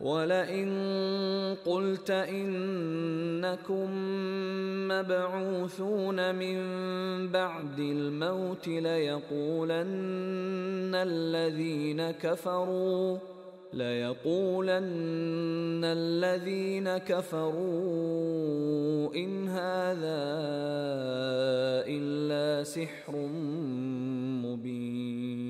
ولئن قلت إنكم مبعوثون من بعد الموت ليقولن الذين كفروا ليقولن الذين كفروا إن هذا إلا سحر مبين.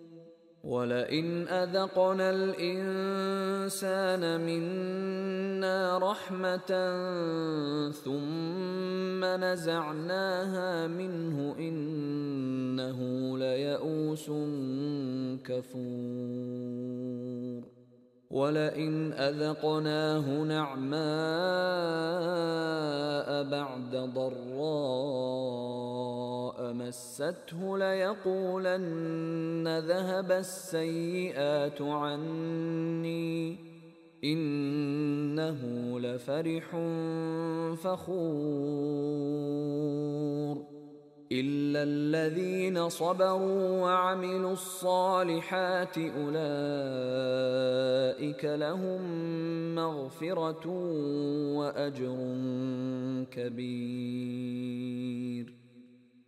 ولئن اذقنا الانسان منا رحمه ثم نزعناها منه انه ليئوس كفور ولئن اذقناه نعماء بعد ضراء مسته ليقولن ذهب السيئات عني إنه لفرح فخور إلا الذين صبروا وعملوا الصالحات أولئك لهم مغفرة وأجر كبير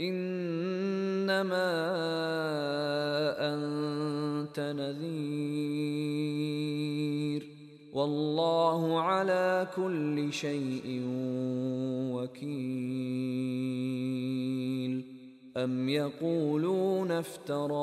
إنما أنت نذير. والله على كل شيء وكيل. أم يقولون افتراه؟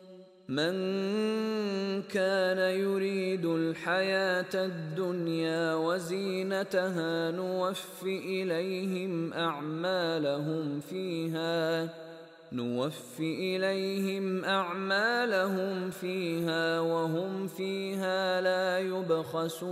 من كان يريد الحياة الدنيا وزينتها نوف إليهم أعمالهم فيها نوف إليهم أعمالهم فيها وهم فيها لا يبخسون.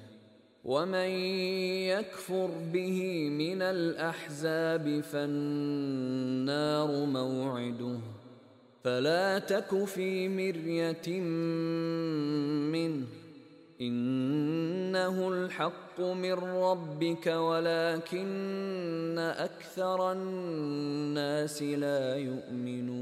ومن يكفر به من الأحزاب فالنار موعده فلا تك في مرية منه إنه الحق من ربك ولكن أكثر الناس لا يؤمنون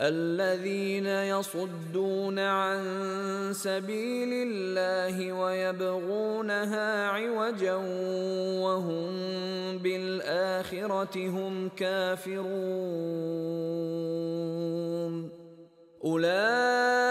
الذين يصدون عن سبيل الله ويبغونها عوجا وهم بالآخرة هم كافرون. أولئك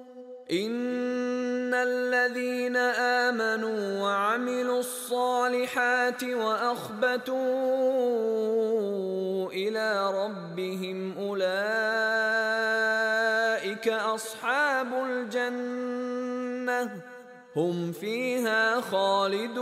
إن الذين آمنوا وعملوا الصالحات وأخبتوا إلى ربهم أولئك أصحاب الجنة هم فيها خالدون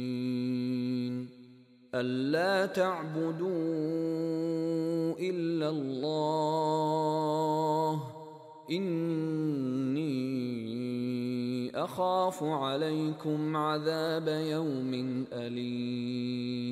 ألا تعبدوا إلا الله إني أخاف عليكم عذاب يوم أليم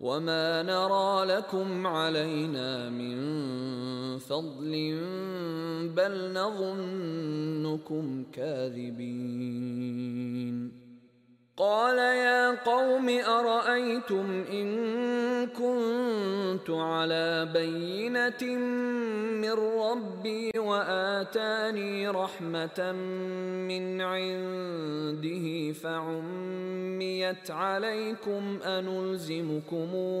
وما نرى لكم علينا من فضل بل نظنكم كاذبين قال يا قوم أرأيتم إن كنت على بينة من ربي وآتاني رحمة من عنده فعميت عليكم أنلزمكموها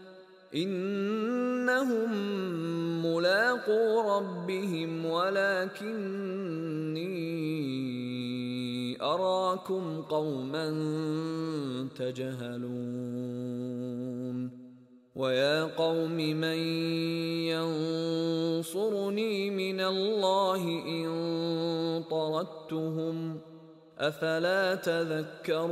إنهم ملاقو ربهم ولكني أراكم قوما تجهلون. ويا قوم من ينصرني من الله إن طردتهم أفلا تذكرون؟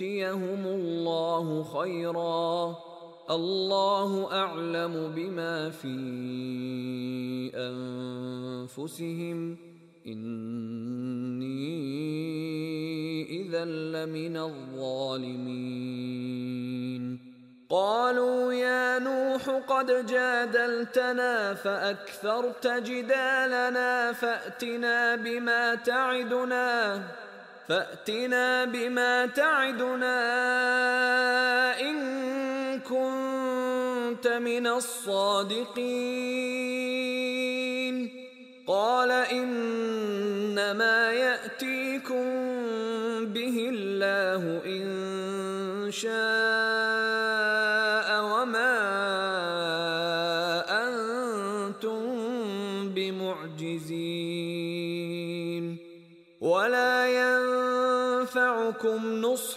يؤتيهم الله خيرا الله اعلم بما في انفسهم اني اذا لمن الظالمين قالوا يا نوح قد جادلتنا فاكثرت جدالنا فاتنا بما تعدنا فأتنا بما تعدنا إن كنت من الصادقين. قال إنما يأتيكم به الله إن شاء.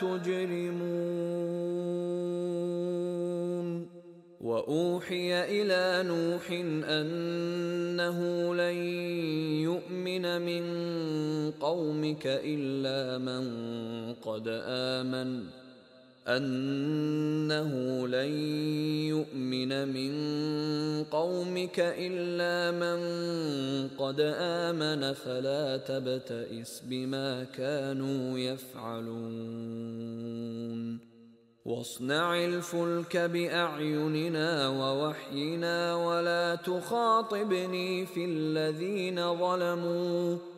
تجرمون. وأوحي إلى نوح أنه لن يؤمن من قومك إلا من قد آمن. أنه لن يؤمن من قومك إلا من قد آمن فلا تبتئس بما كانوا يفعلون. واصنع الفلك بأعيننا ووحينا ولا تخاطبني في الذين ظلموا.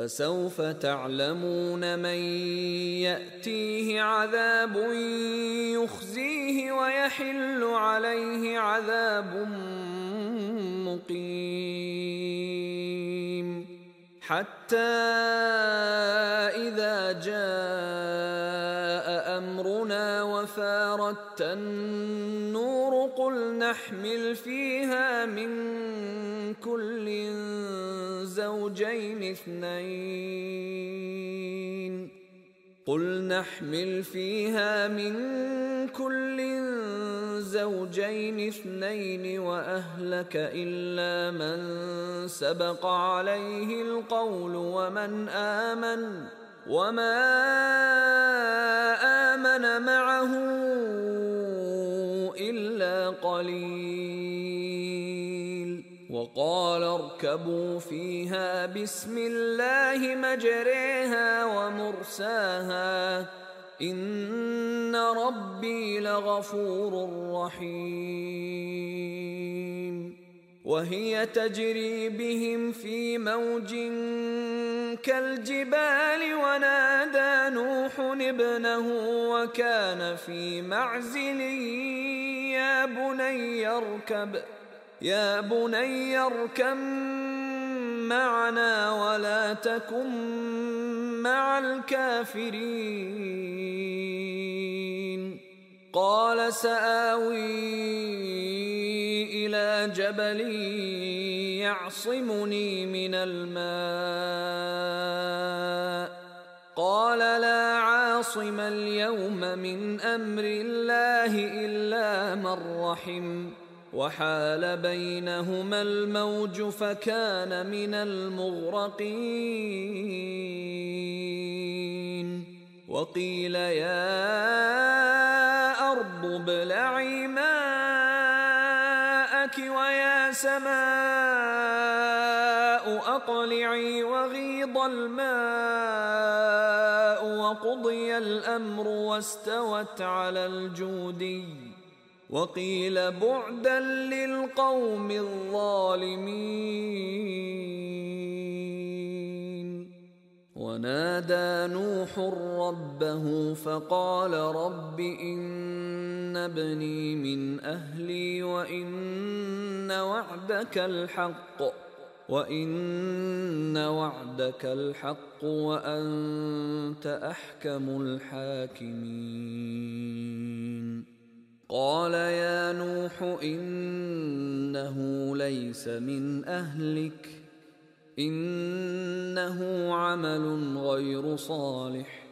فسوف تعلمون من يأتيه عذاب يخزيه ويحل عليه عذاب مقيم. حتى إذا جاء أمرنا وفارت النور قل نحمل فيها من كل زوجين اثنين. قل نحمل فيها من كل زوجين اثنين وأهلك إلا من سبق عليه القول ومن آمن وما آمن معه إلا قليل. وقال اركبوا فيها بسم الله مجريها ومرساها. ان ربي لغفور رحيم. وهي تجري بهم في موج كالجبال ونادى نوح ابنه وكان في معزل يا بني اركب يا بني اركب معنا ولا تكن مع الكافرين. قال سآوي إلى جبل يعصمني من الماء. قال لا عاصم اليوم من أمر الله إلا من رحم. وحال بينهما الموج فكان من المغرقين. وقيل يا أرض ابلعي ماءك ويا سماء أقلعي وغيض الماء وقضي الأمر واستوت على الجودي. وقيل بعدا للقوم الظالمين. ونادى نوح ربه فقال رب إن ابني من أهلي وإن وعدك الحق وإن وعدك الحق وأنت أحكم الحاكمين. قال يا نوح إنه ليس من أهلك إنه عمل غير صالح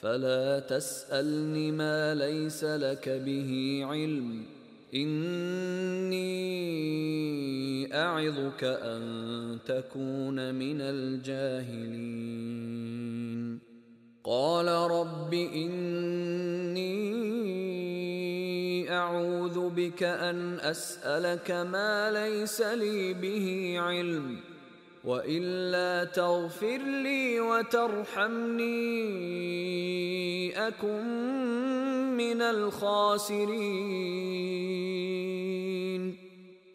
فلا تسألني ما ليس لك به علم إني أعظك أن تكون من الجاهلين. قال رب إني أعوذ بك أن أسألك ما ليس لي به علم وإلا تغفر لي وترحمني أكن من الخاسرين.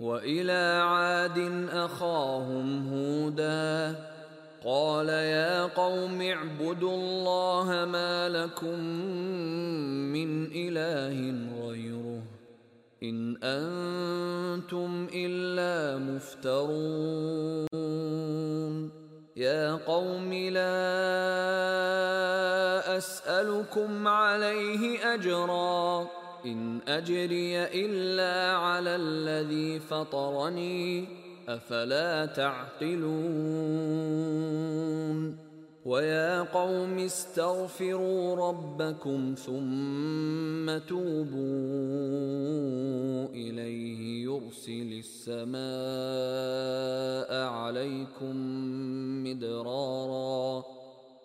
وإلى عاد أخاهم هودا قال يا قوم اعبدوا الله ما لكم من إله غيره إن أنتم إلا مفترون يا قوم لا اسالكم عليه أجرا. إن أجري إلا على الذي فطرني أفلا تعقلون. ويا قوم استغفروا ربكم ثم توبوا إليه يرسل السماء عليكم مدرارا.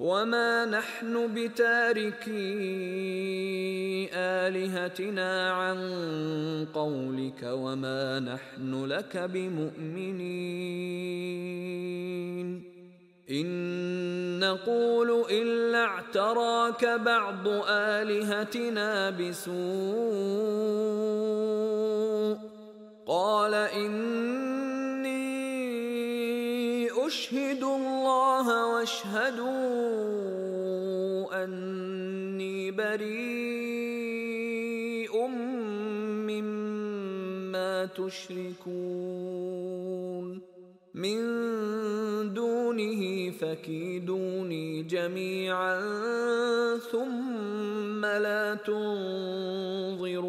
وما نحن بتاركي آلهتنا عن قولك وما نحن لك بمؤمنين إن نقول إلا اعتراك بعض آلهتنا بسوء قال إني أشهد الله واشهدوا أني بريء مما تشركون. من دونه فكيدوني جميعا ثم لا تنظرون.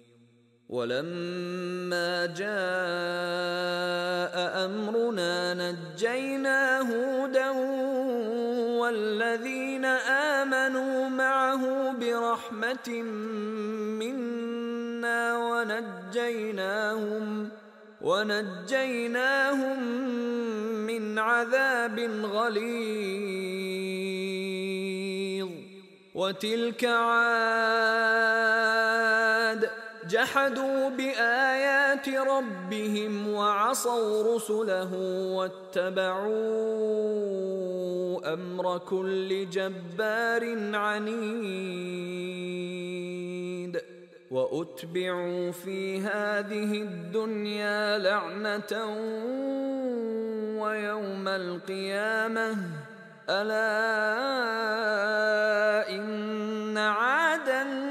ولما جاء أمرنا نجينا هودا والذين آمنوا معه برحمة منا ونجيناهم ونجيناهم من عذاب غليظ. وتلك عاد جحدوا بآيات ربهم وعصوا رسله واتبعوا أمر كل جبار عنيد وأتبعوا في هذه الدنيا لعنة ويوم القيامة. ألا إن عادا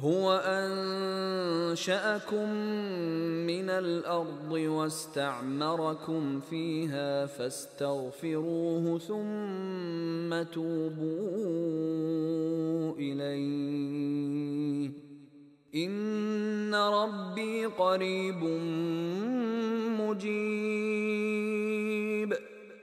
هو أنشأكم من الأرض واستعمركم فيها فاستغفروه ثم توبوا إليه. إن ربي قريب مجيب.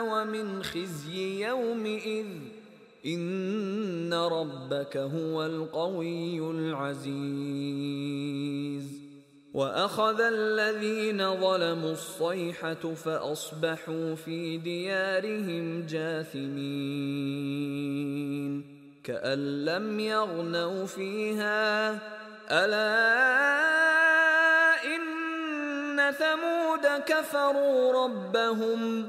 ومن خزي يومئذ ان ربك هو القوي العزيز واخذ الذين ظلموا الصيحه فاصبحوا في ديارهم جاثمين كان لم يغنوا فيها الا ان ثمود كفروا ربهم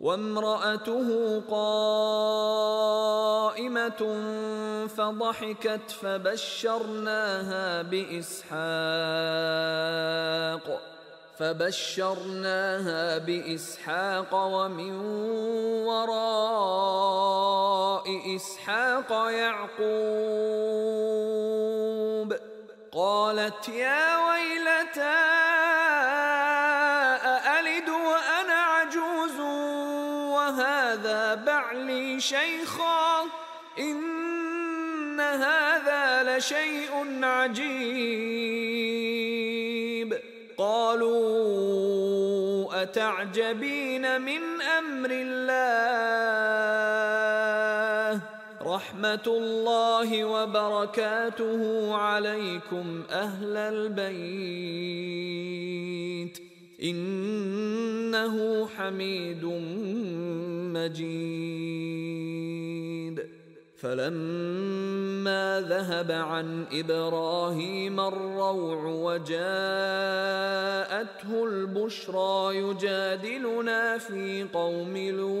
وامرأته قائمة فضحكت فبشرناها بإسحاق فبشرناها بإسحاق ومن وراء إسحاق يعقوب. قالت يا ويلتى شيخا إن هذا لشيء عجيب. قالوا أتعجبين من أمر الله؟ رحمة الله وبركاته عليكم أهل البيت. إنه حميد مجيد. فلما ذهب عن إبراهيم الروع وجاءته البشرى يجادلنا في قوم لوط.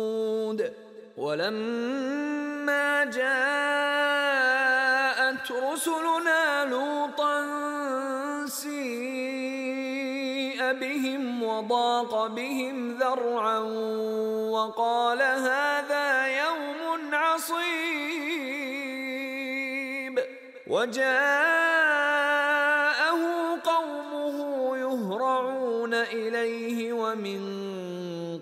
ولما جاءت رسلنا لوطا سيء بهم وضاق بهم ذرعا وقال هذا يوم عصيب. وجاءه قومه يهرعون إليه ومن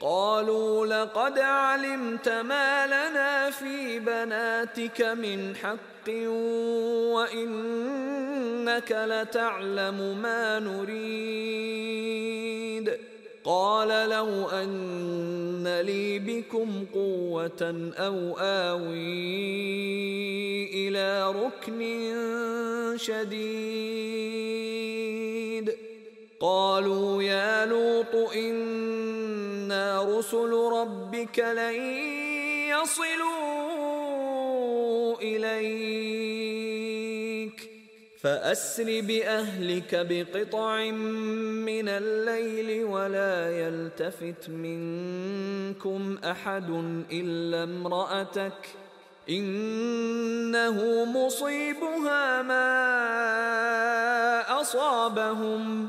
قالوا لقد علمت ما لنا في بناتك من حق وإنك لتعلم ما نريد. قال لو أن لي بكم قوة أو آوي إلى ركن شديد. قالوا يا لوط إنا رسل ربك لن يصلوا إليك. فأسر بأهلك بقطع من الليل ولا يلتفت منكم أحد إلا امرأتك ۖ. إنه مصيبها ما أصابهم.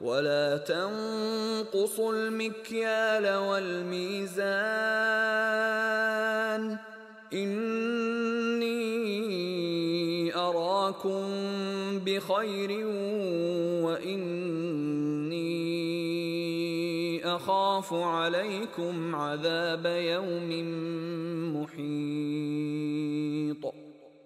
ولا تنقصوا المكيال والميزان. إني أراكم بخير وإني أخاف عليكم عذاب يوم محيط.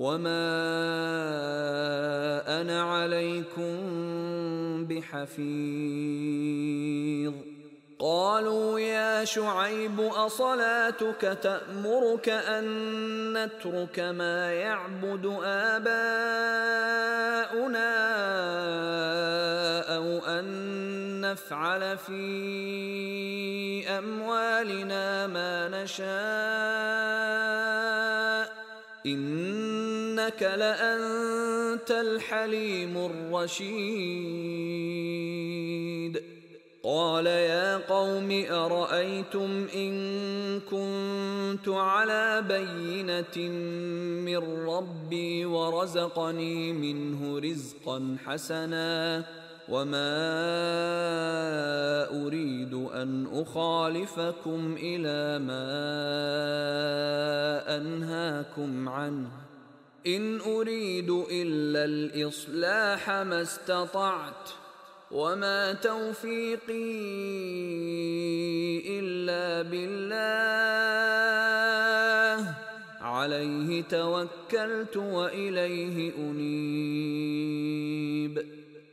وما أنا عليكم بحفيظ قالوا يا شعيب اصلاتك تامرك ان نترك ما يعبد اباؤنا أو ان نفعل في اموالنا ما نشاء إنك لأنت الحليم الرشيد. قال يا قوم أرأيتم إن كنت على بينة من ربي ورزقني منه رزقا حسنا وما اريد ان اخالفكم إلى ما انهاكم عنه ان اريد الا الاصلاح ما استطعت وما توفيقي الا بالله عليه توكلت واليه انيب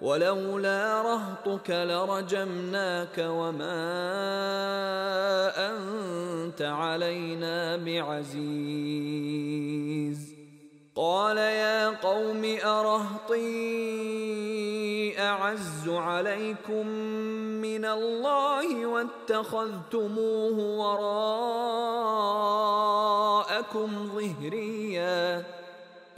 ولولا رهطك لرجمناك وما أنت علينا بعزيز. قال يا قوم أرهطي أعز عليكم من الله واتخذتموه وراءكم ظهريا.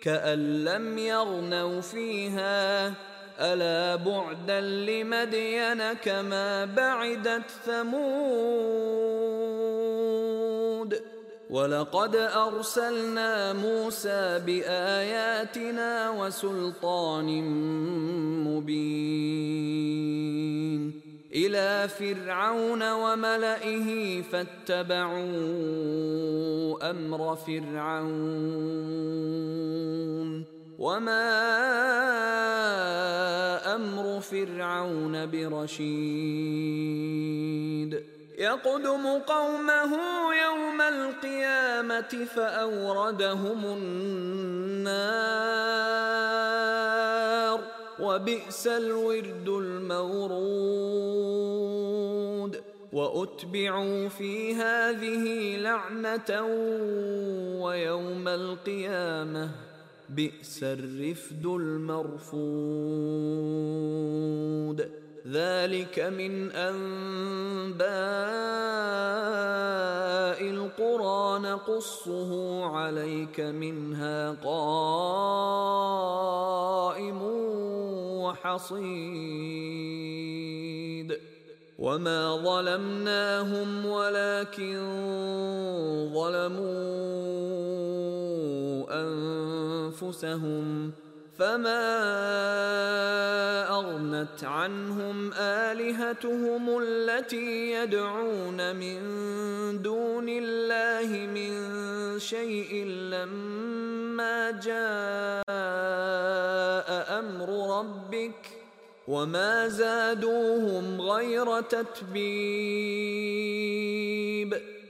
كأن لم يغنوا فيها. ألا بعدا لمدين كما بعدت ثمود. ولقد أرسلنا موسى بآياتنا وسلطان مبين. إلى فرعون وملئه فاتبعوا أمر فرعون وما أمر فرعون برشيد يقدم قومه يوم القيامة فأوردهم النار وبئس الورد المورود. وأتبعوا في هذه لعنة ويوم القيامة بئس الرفد المرفود. ذلك من أنباء القرى. نقصه عليك منها قائم وحصيد وما ظلمناهم ولكن ظلموا أنفسهم. فما اغنت عنهم الهتهم التي يدعون من دون الله من شيء لما جاء أمر ربك وما زادوهم غير تتبيب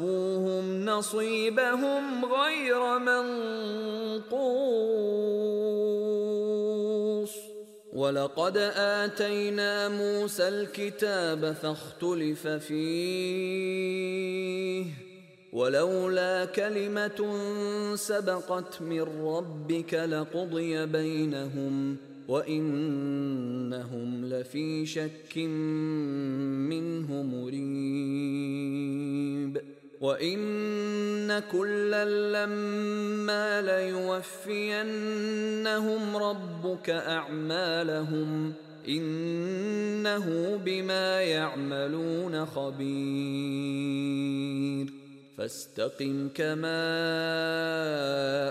لموفوهم نصيبهم غير منقوص ولقد اتينا موسى الكتاب فاختلف فيه ولولا كلمه سبقت من ربك لقضي بينهم وانهم لفي شك منه مريب وان كلا لما ليوفينهم ربك اعمالهم انه بما يعملون خبير فاستقم كما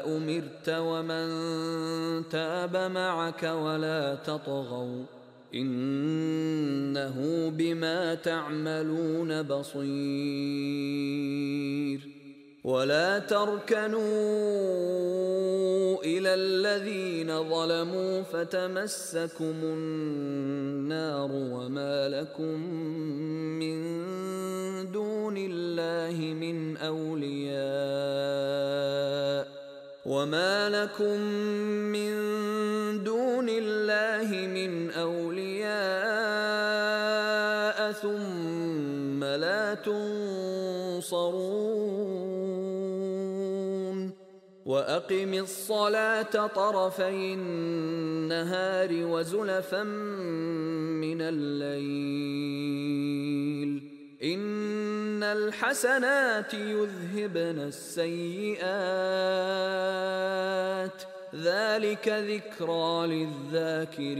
امرت ومن تاب معك ولا تطغوا إنه بما تعملون بصير. ولا تركنوا إلى الذين ظلموا فتمسكم النار وما لكم من دون الله من أولياء. وما لكم من دون الله من اولياء ثم لا تنصرون واقم الصلاه طرفي النهار وزلفا من الليل إن الحسنات يذهبن السيئات. ذلك ذكرى للذاكرين.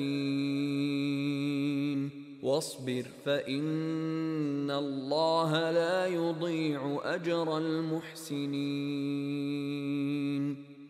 واصبر فإن الله لا يضيع أجر المحسنين.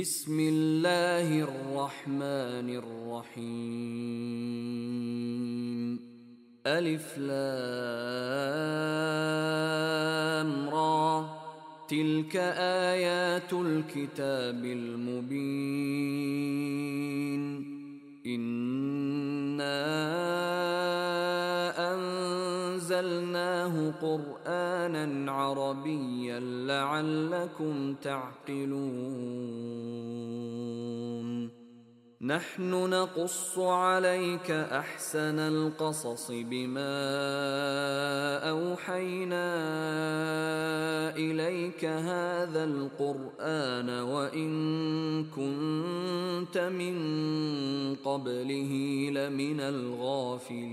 بسم الله الرحمن الرحيم. ألف لام را. تلك آيات الكتاب المبين. إنا نزلناه قرآنا عربيا لعلكم تعقلون. نحن نقص عليك أحسن القصص بما أوحينا إليك هذا القرآن وإن كنت من قبله لمن الغافلين.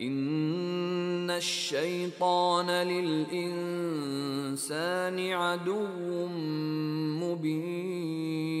ان الشيطان للانسان عدو مبين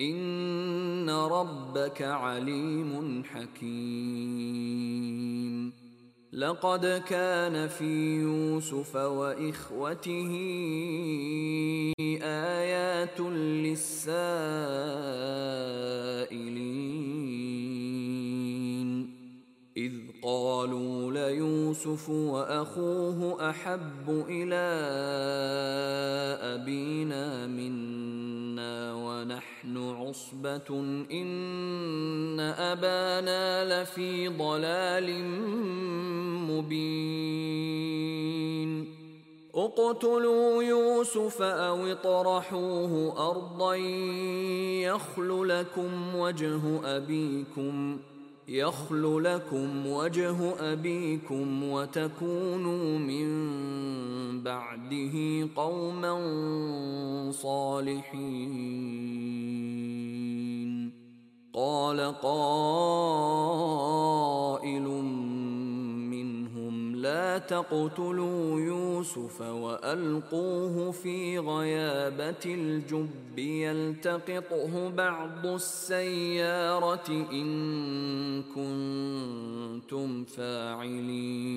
إن ربك عليم حكيم. لقد كان في يوسف وإخوته آيات للسائلين. قالوا ليوسف وأخوه أحب إلى أبينا منا ونحن عصبة إن أبانا لفي ضلال مبين. اقتلوا يوسف أو اطرحوه أرضا يخل لكم وجه أبيكم. يخل لكم وجه أبيكم وتكونوا من بعده قوما صالحين. قال قائل لا تقتلوا يوسف وألقوه في غيابة الجب يلتقطه بعض السيارة إن كنتم فاعلين.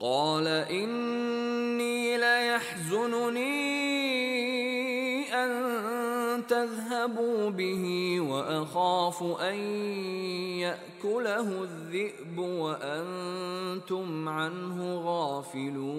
قال إني ليحزنني أن تذهبوا به وأخاف أن يأكله الذئب وأنتم عنه غافلون.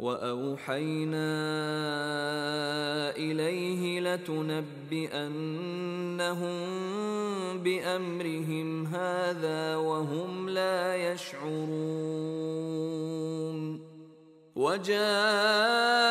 وأوحينا إليه لتنبئنهم بأمرهم هذا وهم لا يشعرون. وجاءوا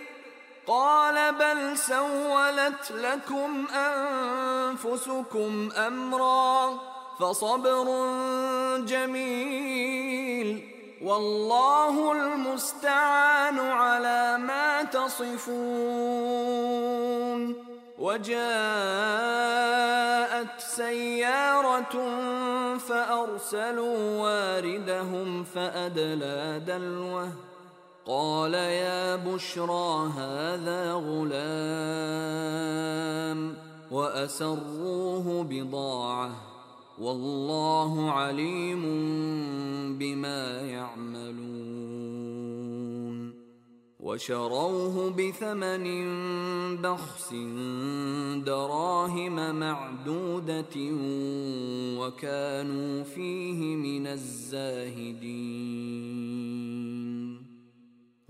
قال بل سولت لكم أنفسكم أمرا فصبر جميل والله المستعان على ما تصفون وجاءت سيارة فأرسلوا واردهم فأدلى دلوه قال يا بشرى هذا غلام وأسروه بضاعة والله عليم بما يعملون وشروه بثمن بخس دراهم معدودة وكانوا فيه من الزاهدين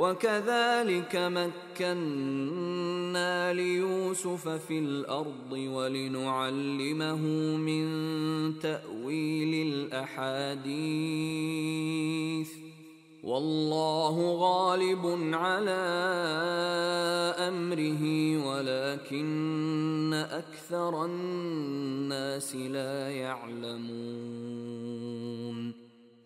وكذلك مكنا ليوسف في الأرض ولنعلمه من تأويل الأحاديث. والله غالب على أمره ولكن أكثر الناس لا يعلمون.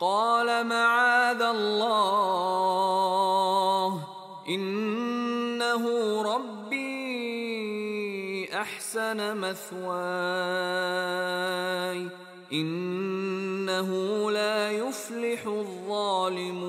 قال معاذ الله إنه ربي أحسن مثواي إنه لا يفلح الظالمون.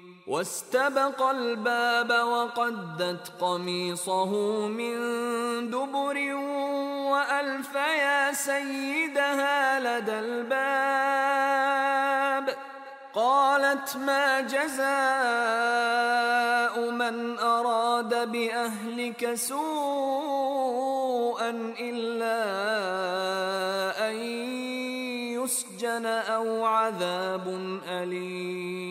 واستبق الباب وقدت قميصه من دبر وألف يا سيدها لدى الباب. قالت ما جزاء من أراد بأهلك سوءا إلا أن يسجن أو عذاب أليم.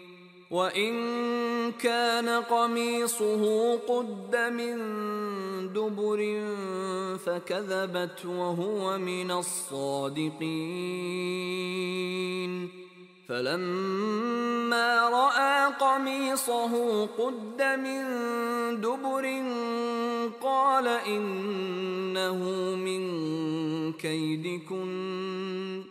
وإن كان قميصه قد من دبر فكذبت وهو من الصادقين. فلما رأى قميصه قد من دبر قال إنه من كيدكن.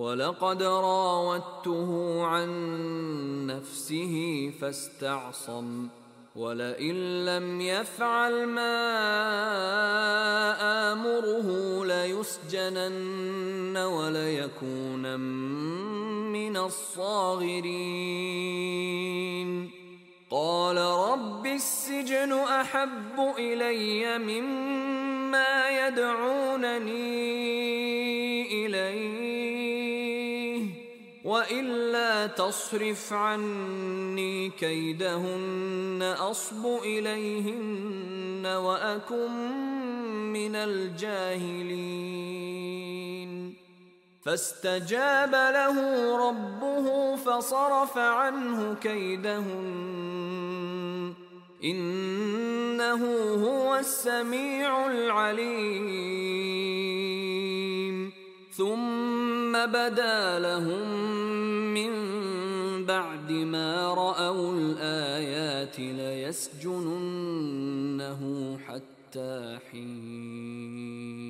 ولقد راودته عن نفسه فاستعصم ولئن لم يفعل ما آمره ليسجنن وليكون من الصاغرين. قال رب السجن أحب إلي مما يدعونني إليه وإلا تصرف عني كيدهن أصب إليهن وأكن من الجاهلين. فاستجاب له ربه فصرف عنه كيدهن. إنه هو السميع العليم. ثم بدا لهم من بعد ما رأوا الآيات ليسجننه حتى حين.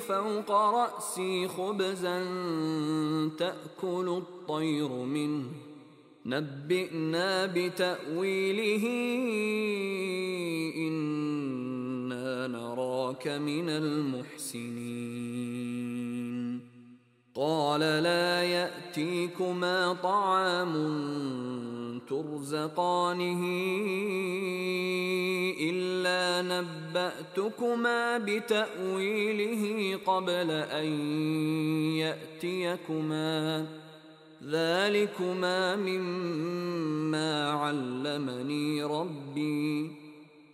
فوق رأسي خبزا تأكل الطير منه. نبئنا بتأويله إنا نراك من المحسنين. قال لا يأتيكما طعام ترزقانه الا نباتكما بتاويله قبل ان ياتيكما ذلكما مما علمني ربي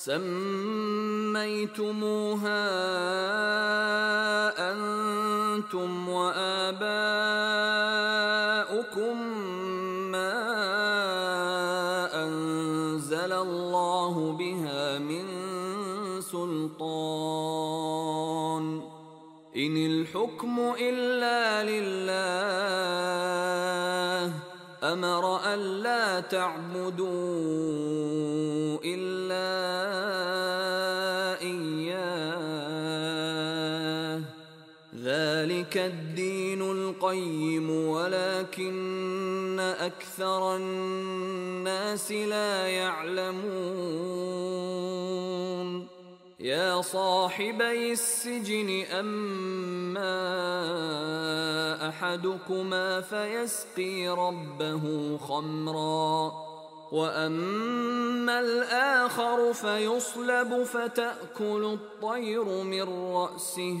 سميتموها أنتم وآباؤكم ما أنزل الله بها من سلطان. إن الحكم إلا لله أمر ألا تعبدوا. القيم ولكن أكثر الناس لا يعلمون. يا صاحبي السجن أما أحدكما فيسقي ربه خمرا وأما الآخر فيصلب فتأكل الطير من رأسه.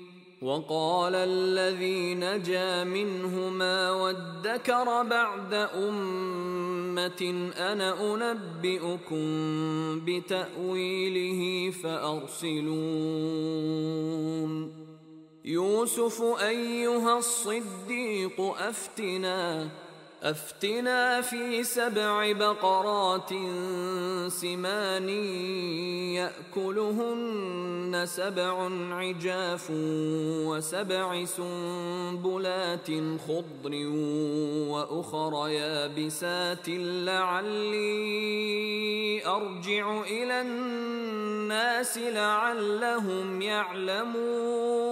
وقال الذي نجا منهما وادكر بعد أمة أنا أنبئكم بتأويله فأرسلون. يوسف أيها الصديق أفتنا. أفتنا في سبع بقرات سمان يأكلهن سبع عجاف وسبع سنبلات خضر وأخر يابسات لعلي أرجع إلى الناس لعلهم يعلمون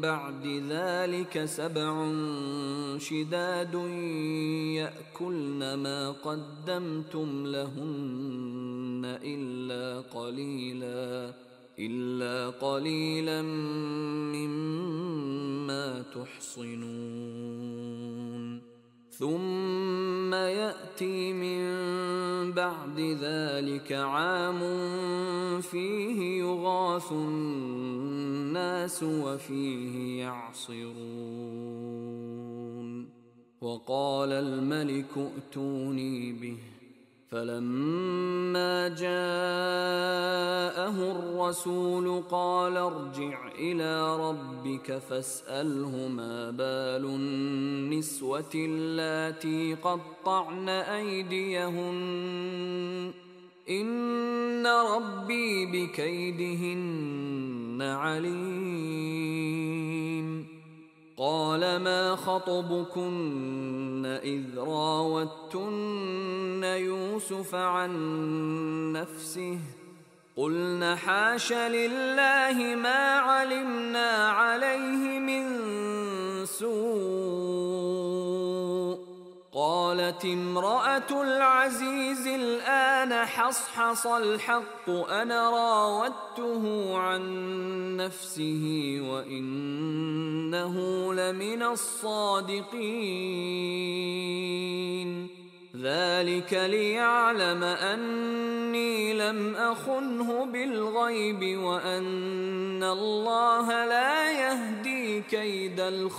بعد ذلك سبع شداد يأكلن ما قدمتم لهن إلا قليلا إلا قليلا مما تحصنون. ثم ياتي من بعد ذلك عام فيه يغاث الناس وفيه يعصرون وقال الملك ائتوني به فلما جاءه الرسول قال ارجع إلى ربك فاسأله ما بال النسوة اللاتي قطعن أيديهن. إن ربي بكيدهن عليم. قال ما خطبكن إذ راوتن يوسف عن نفسه قلنا حاش لله ما علمنا عليه من سوء قالت امرأة العزيز الآن حصحص الحق أنا راودته عن نفسه وإنه لمن الصادقين. ذلك ليعلم أني لم أخنه بالغيب وأن الله لا يهدي كيد الخائنين.